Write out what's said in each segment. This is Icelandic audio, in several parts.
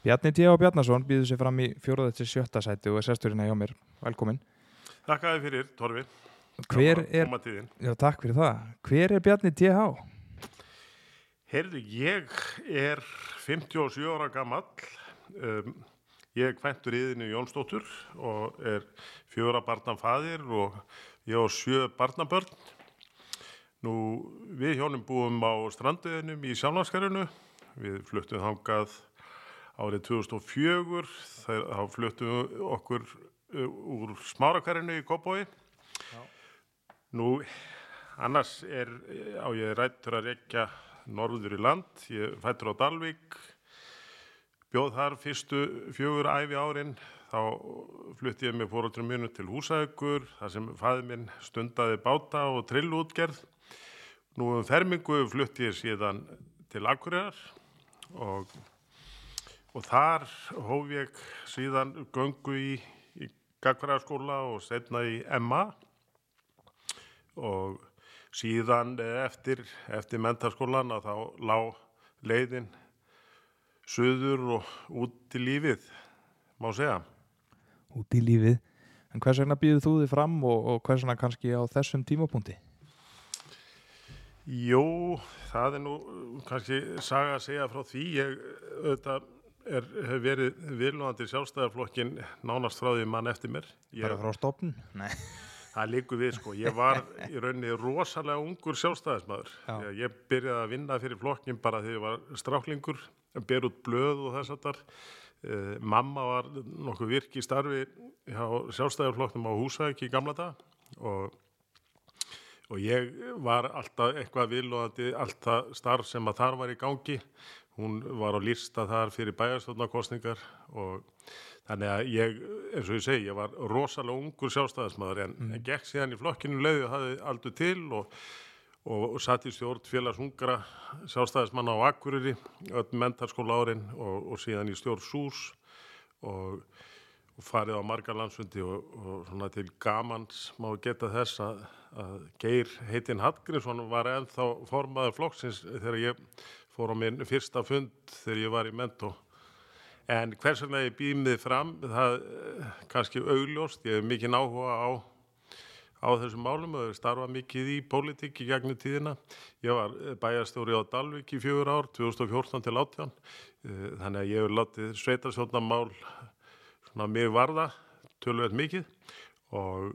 Bjarni T.A. Bjarnason býður sér fram í fjóruða til sjötta sæti og er sesturinn hjá mér. Velkomin. Takk að þið fyrir, Torfi. Hver er, já takk fyrir það, hver er Bjarni T.H.? Heyrðu, ég er 57 ára gamall. Um, ég er kvæntur íðinu Jónsdóttur og er fjóra barnan faðir og ég á sjö barnabörn. Nú, við hjónum búum á stranduðinum í Sjálfnarskarinu. Við fluttum þangað árið 2004. Þegar, þá fluttum við okkur uh, úr smárakarinu í Kópói. Nú, annars er á ég rættur að rekja norður í land. Ég fættur á Dalvík, bjóð þar fyrstu fjögur æfi árin. Þá flutti ég með fóröldrum minu til Húsaukur, þar sem fæði minn stundaði báta og trillútgerð. Nú um fermingu flutti ég síðan til Akureyrar og, og þar hóf ég síðan göngu í, í Gagfræðaskóla og setna í MA og síðan eftir, eftir mentarskólan að þá lág leiðin söður og út í lífið, má segja. Út í lífið. En hvers vegna býður þú þið fram og, og hvers vegna kannski á þessum tímapunkti? Jú, það er nú kannski saga að segja frá því. Ég auðvitað er, hef verið viljóðandi sjálfstæðarflokkin nánast frá því mann eftir mér. Ég, Bara frá stopn? Nei. það líkur við sko. Ég var í rauninni rosalega ungur sjálfstæðismæður. Já. Ég, ég byrjaði að vinna fyrir flokkin bara þegar ég var stráklingur, ber út blöð og þess að þar. Uh, mamma var nokkuð virk í starfi hjá sjálfstæðarflokknum á Húsæk í gamla dag og og ég var alltaf eitthvað vilóðandi, alltaf starf sem að þar var í gangi. Hún var á lista þar fyrir bæjarstofnarkostningar og þannig að ég, eins og ég segi, ég var rosalega ungur sjálfstæðismæður en mm. gekk síðan í flokkinu leiði og hafði aldur til og, og, og satt í stjórn félagsungra sjálfstæðismanna á Akureyri, öll mentarskóla árin og, og síðan í stjórn SÚS og og farið á margar landsfundi og, og svona til gamans má geta þess að, að Geir heitinn Hallgrímsson var ennþá formaður flokksins þegar ég fór á minn fyrsta fund þegar ég var í mentó. En hvers vegna ég býmið fram, það eh, kannski augljóst, ég hef mikið áhuga á, á þessum málum og starfa mikið í pólitík í gegnum tíðina. Ég var bæjarstjóri á Dalvik í fjögur ár, 2014 til 18, þannig að ég hef látið sveitarsjónamál svona mig varða tölvöld mikið og,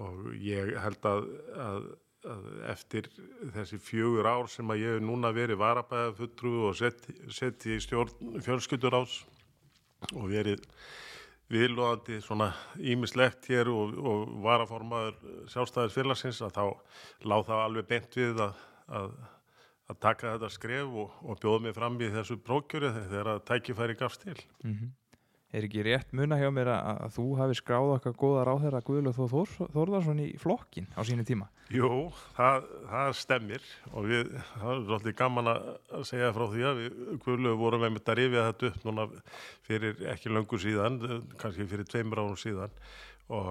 og ég held að, að eftir þessi fjögur ár sem að ég hef núna verið varabæða fulltrú og sett, sett í stjórn fjölskyldur ás og verið viðlóðandi svona ímislegt hér og, og varaformaður sjálfstæðis félagsins að þá láð það alveg bent við að, að, að taka þetta skref og, og bjóða mig fram í þessu prókjöru þegar að tækifæri gafst til. Mm -hmm. Er ekki rétt muna hjá mér að, að þú hafi skráð okkar góða ráðherra Guðlu Þór Þór, Þórðarsson í flokkin á sínu tíma? Jú, það, það stemmir og við, það er svolítið gaman að segja frá því að við Guðlu vorum með þetta rifið þetta upp núna fyrir ekki löngu síðan, kannski fyrir tveimur árum síðan og,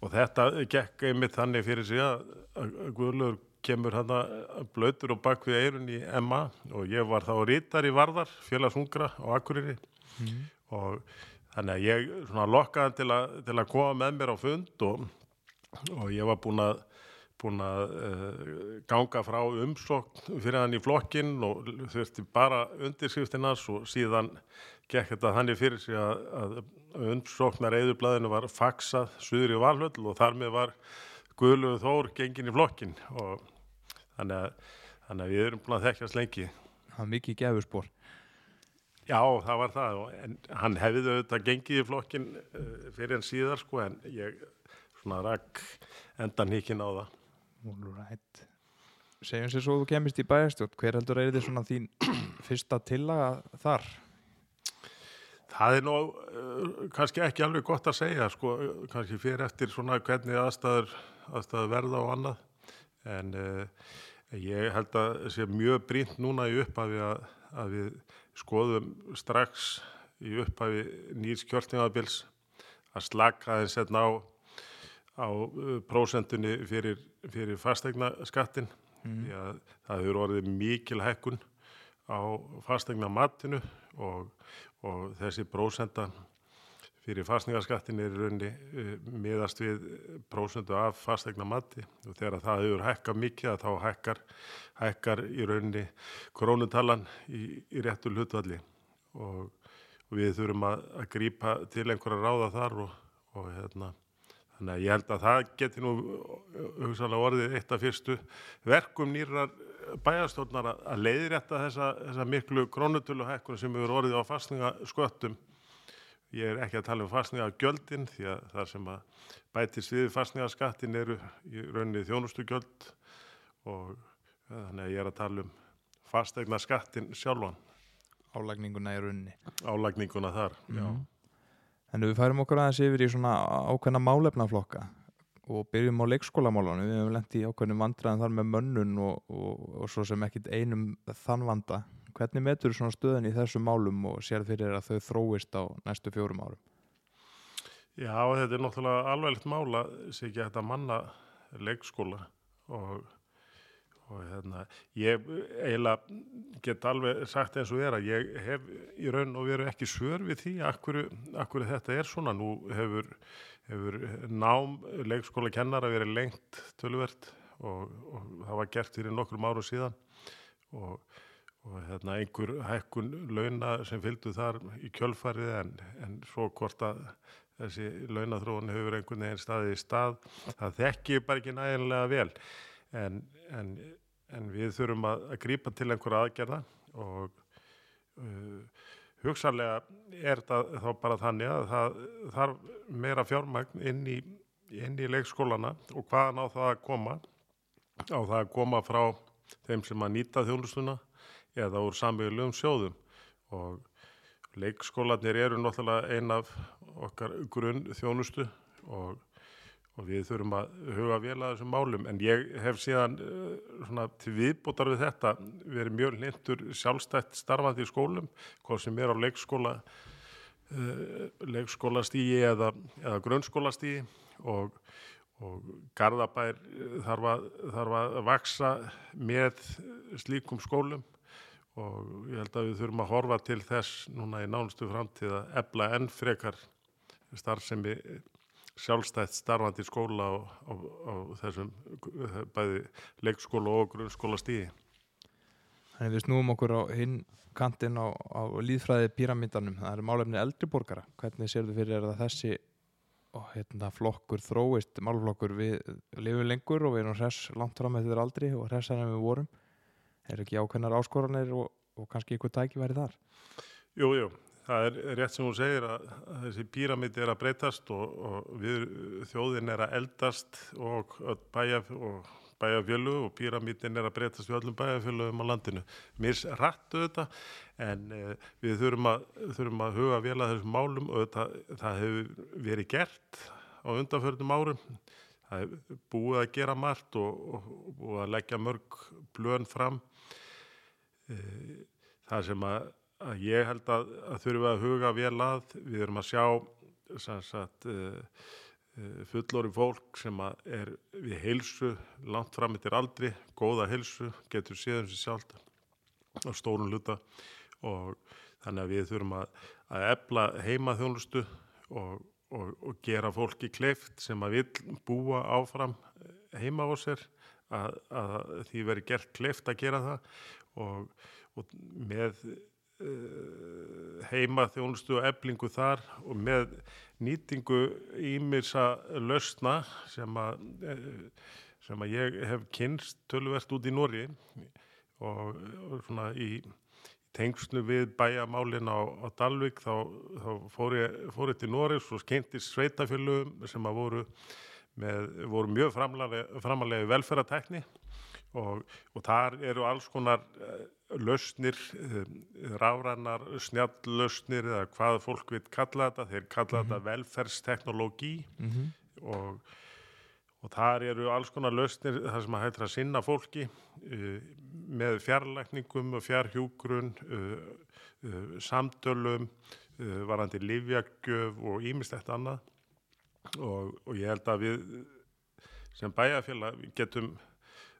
og þetta gekk einmitt þannig fyrir sig að, að Guðlu kemur hann blöytur og bak við eirun í Emma og ég var þá rítar í Varðar, félagsungra á Akureyri mm. og Þannig að ég svona lokkaði til, til að koma með mér á fund og, og ég var búin að, búin að uh, ganga frá umsókn fyrir hann í flokkin og þurfti bara undirskriftinans og síðan gekk þetta þannig fyrir sig að, að umsóknar eðublaðinu var faksað suður í valhöll og þar með var Guðluð Þór gengin í flokkin og þannig að, þannig að við erum búin að þekkjast lengi. Það er mikið gefurspór. Já, það var það, en hann hefði auðvitað gengið í flokkin uh, fyrir en síðar sko, en ég svona rakk endan híkin á það. Right. Segjum sér svo þú kemist í bæjarstjórn, hver heldur er þið svona þín fyrsta tillaga þar? Það er nú uh, kannski ekki alveg gott að segja, sko, kannski fyrir eftir svona hvernig aðstæður, aðstæður verða og annað, en uh, ég held að sé mjög brínt núna í upphafi að, að við skoðum strax í upphafi nýrs kjörtingabils að slaka þess hérna á, á prósentunni fyrir, fyrir fastegna skattin mm. því að það hefur orðið mikil hekkun á fastegna matinu og, og þessi prósenda fyrir fastningarskattin er í rauninni uh, miðast við prósendu af fastegna mati og þegar það hefur hækkað mikið þá hækkar, hækkar í rauninni krónutalan í, í réttu hlutvalli og, og við þurfum að, að grípa til einhverja ráða þar og, og hérna þannig að ég held að það geti nú hugsalega orðið eitt af fyrstu verkum nýrar bæjarstjórnar að, leiðrétta þessa, þessa miklu krónutölu hækkun sem hefur orðið á fastningasköttum Ég er ekki að tala um fastninga gjöldin því að það sem að bætist við fastningaskattin eru í rauninni þjónustu gjöld og þannig að ég er að tala um fastegna skattin sjálfan. Álagninguna í rauninni. Álagninguna þar, mm. já. En við færum okkur aðeins yfir í svona ákveðna málefnaflokka og byrjum á leikskólamálunum. Við hefum lendið í ákveðnum vandræðan þar með mönnun og, og, og svo sem ekkit einum þann vanda. Hvernig metur svona stöðin í þessum málum og sér fyrir að þau þróist á næstu fjórum árum? Já, þetta er náttúrulega alveglegt mála sem ekki hægt að manna leikskóla og, og hérna, ég eiginlega get alveg sagt eins og er að ég hef í raun og veru ekki svör við því akkur, akkur þetta er svona. Nú hefur, hefur nám leikskóla kennara verið lengt tölvert og, og það var gert fyrir nokkrum áru síðan og og hérna einhver hækkun launa sem fylgdu þar í kjölfarið en, en svo hvort að þessi launathróun hefur einhvern veginn staðið í stað það þekki bara ekki nægilega vel. En, en, en við þurfum að, að grípa til einhverja aðgerða og uh, hugsanlega er það þá bara þannig að það þarf meira fjármagn inn í, inn í leikskólana og hvaðan á það að koma? Á það að koma frá þeim sem að nýta þjónustuna eða úr samvegulegum sjóðum. Og leikskólanir eru náttúrulega ein af okkar grunn þjónustu og, og við þurfum að huga vel að þessum málum. En ég hef síðan uh, svona, til viðbútar við þetta verið mjög lindur sjálfstætt starfandi í skólum hvað sem er á leikskóla uh, leikskólastígi eða, eða grunnskólastígi og og Garðabær þarf að, þarf að vaksa með slíkum skólum og ég held að við þurfum að horfa til þess núna í nánustu framtíð að ebla enn frekar starfsemi sjálfstætt starfandi skóla á, á, á þessum bæði leikskóla og grunnskóla stíði. Þannig við snúum okkur á hinn kantinn á, á líðfræði píramítanum, það eru málefni eldriborgara. Hvernig sér þú fyrir að þessi og, hérna, flokkur þróist, málflokkur við lifum lengur og við erum hress langt fram með þetta aldri og hressar en við vorum er ekki ákveðnar áskoranir og, og kannski einhver tæki væri þar? Jú, jú, það er rétt sem hún segir að, að þessi píramíti er að breytast og, og við þjóðin er að eldast og bæjafjölu og píramítin er að breytast við öllum bæjafjöluðum á landinu. Mér rættu þetta en eh, við þurfum að, þurfum að huga vel að þessum málum og þetta, það hefur verið gert á undanförnum árum það er búið að gera margt og, og, og að leggja mörg blön fram. Eh, það sem að, að ég held að, að þurfum að huga vel að við erum að sjá sagt, uh, uh, fullori fólk sem er við heilsu langt fram eftir aldri, góða heilsu getur séðum sér sjálf á stórun luta og þannig að við þurfum að, að ebla heima þjónustu og, og, og gera fólki kleift sem að vil búa áfram heima á sér að, að því veri gert kleift að gera það. Og, og með uh, heima þjónustu og eblingu þar og með nýtingu ímirsa lausna sem að, uh, sem að ég hef kynst tölvert út í Nóri og, og svona í tengslu við bæjamálin á, á Dalvik þá, þá fór, ég, fór ég til Norris og skeintist sveitafjölu sem að voru, með, voru mjög framalega velferðartekni og, og þar eru alls konar uh, lausnir, uh, rárannar, snjallösnir eða hvað fólk vil kalla þetta, þeir kalla mm -hmm. þetta velferðsteknologi mm -hmm. og, og þar eru alls konar lausnir þar sem að hættra að sinna fólki uh, með fjarlækningum og fjarhjúgrun, samtölum, varandi livjagjöf og ímistætt annað og, og ég held að við sem bæjarfélag getum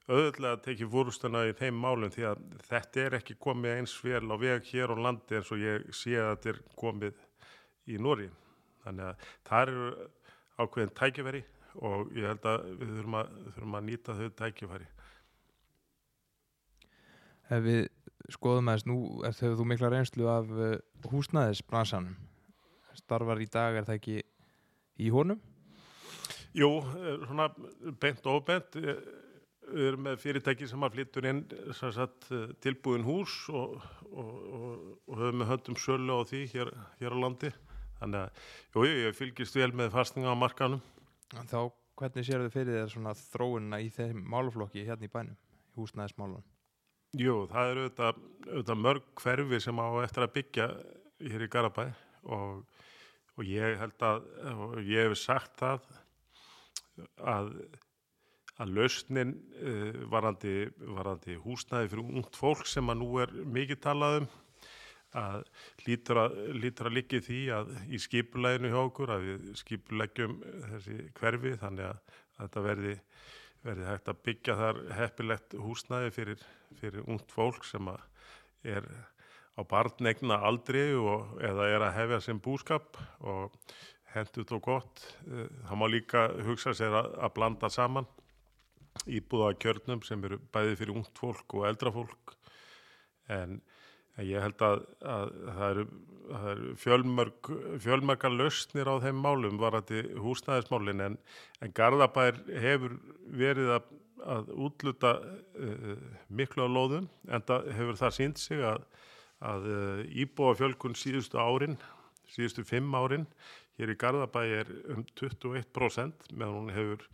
auðvitað tekið fórustuna í þeim málum því að þetta er ekki komið eins vel á veg hér á landi eins og ég sé að þetta er komið í Nóri. Þannig að það eru ákveðin tækifæri og ég held að við þurfum að, þurfum að nýta þau tækifæri. Ef við skoðum aðeins, nú er þau þú mikla reynslu af uh, húsnæðisbransanum. Starfar í dag er það ekki í honum? Jú, eh, svona beint og ofbeint. eh, Við erum með fyrirtæki sem að flyttur inn sagt, eh, tilbúin hús og, og, og, og höfum með höndum sölu á því hér, hér á landi. Þannig að, jú, ég fylgist vel með fastninga á markanum. Þá hvernig sér þau fyrir þér svona þróunina í þeim málaflokki hérna í bænum, í húsnæðismálunum? Jú, það eru auðvitað, auðvitað mörg hverfi sem á eftir að byggja hér í Garabæ og, og ég held að, og ég hef sagt það að, að lausnin uh, varandi, varandi húsnæði fyrir ungt fólk sem að nú er mikið talað um að lítur að líki því að í skipuleginu hjá okkur að við skipulegjum þessi hverfi þannig að, að þetta verði verði hægt að byggja þar heppilegt húsnæði fyrir, fyrir ungt fólk sem er á barnegna aldri og, eða er að hefja sem búskap og hendut og gott. Eh, Það má líka hugsa sér að, að blanda saman íbúða kjörnum sem eru bæði fyrir ungt fólk og eldra fólk en ég held að, að það eru, eru fjölmörg, fjölmörgar lausnir á þeim málum varandi húsnæðismálin en, en Garðabær hefur verið að, að útluta uh, miklu á lóðum en það hefur það sínt sig að, að uh, íbúa fjölkun síðustu árin, síðustu fimm árin hér í Garðabæ er um 21% meðan hún hefur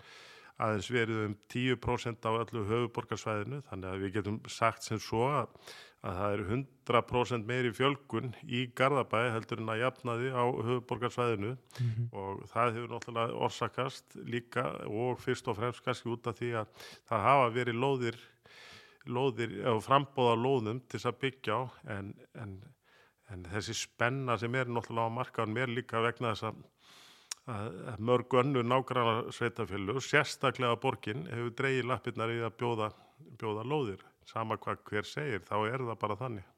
aðeins verið um 10% á öllu höfuborgarsvæðinu þannig að við getum sagt sem svo að, að það eru 100% meiri fjölgun í Garðabæ heldur en að jafnaði á höfuborgarsvæðinu og það hefur náttúrulega orsakast líka og fyrst og fremst kannski út af því að það hafa verið lóðir, lóðir frambóða lóðum til að byggja á. En, en, en þessi spenna sem er náttúrulega á markaðum er líka vegna þess að mörg önnu nágrannar sveitafjölu, sérstaklega borgin hefur dreigið lappirnar í að bjóða, bjóða lóðir. Sama hvað hver segir, þá er það bara þannig.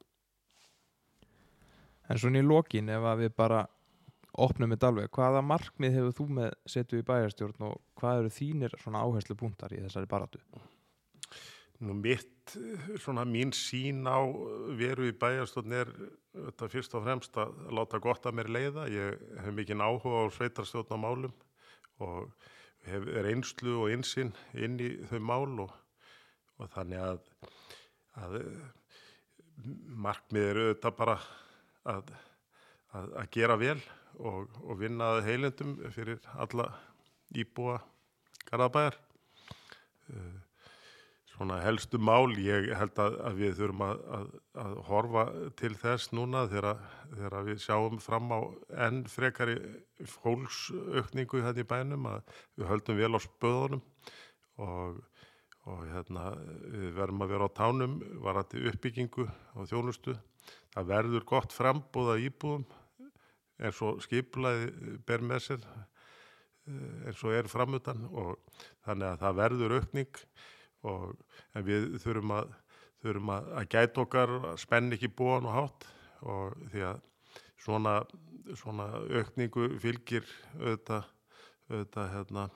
En svona í lokin ef að við bara opnum þetta alveg, hvaða markmið hefur þú með setu í bæjarstjórn og hvað eru þínir svona áherslu punktar í þessari baratu? Nú mitt, svona mín sín á veru í bæjarstofn er þetta fyrst og fremst að láta gott að mér leiða. Ég hef mikinn áhuga á sveitarstjórn á málum og hef reynslu og insinn inn í þau mál og, og þannig að, að markmið eru þetta bara að, að, að gera vel og, og vinna að heilendum fyrir alla íbúa Garðabæjar. Uh, svona helstu mál, ég held að, að við þurfum að, að, að horfa til þess núna þegar, þegar við sjáum fram á enn frekari fólksaukningu þetta í bænum að við höldum vel á spöðunum og, og hérna, við verðum að vera á tánum varandi uppbyggingu og þjónustu. Það verður gott frambúða íbúðum eins og skiplaði ber með sér eins og er framötan og þannig að það verður aukning og en við þurfum að, þurfum að, að gæta okkar, að spenna ekki búan og hátt og því að svona, svona aukningu fylgir auðvitað, auðvitað hérna,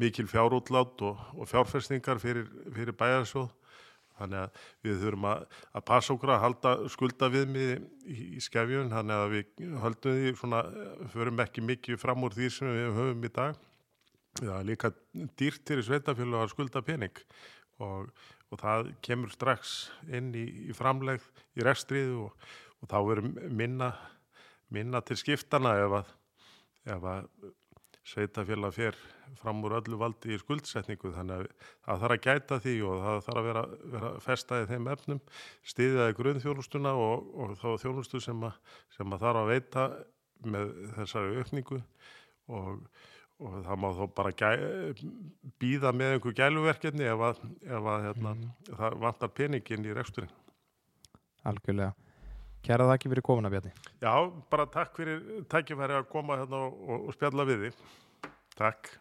mikil fjárútlát og, og fjárfestingar fyrir, fyrir bæjarsjóð þannig að við þurfum að, að passa okkur að halda skulda við mig í, í skefjun þannig að við höldum því svona, förum ekki mikið fram úr því sem við höfum í dag. Það er líka dýrt til í sveitafjölu að skulda pening og, og það kemur strax inn í, í framlegð í rekstrið og, og þá verður minna, minna til skiptana ef að, að sveitafjöla fer fram úr öllu valdi í skuldsetningu þannig að það þarf að gæta því og það þarf að vera, vera festaði þeim efnum, stiðjaði grunnþjónustuna og, og þá þjónustu sem að, sem að þarf að veita með þessari aukningu og og það má þó bara gæ, býða með einhver gæluverkefni ef að, ef að hérna, það vantar peningin í reksturinn. Algjörlega. Kæra þakki fyrir komuna Bjarni. Já, bara takk fyrir tækifæri að koma hérna og, og spjalla við þig. Takk.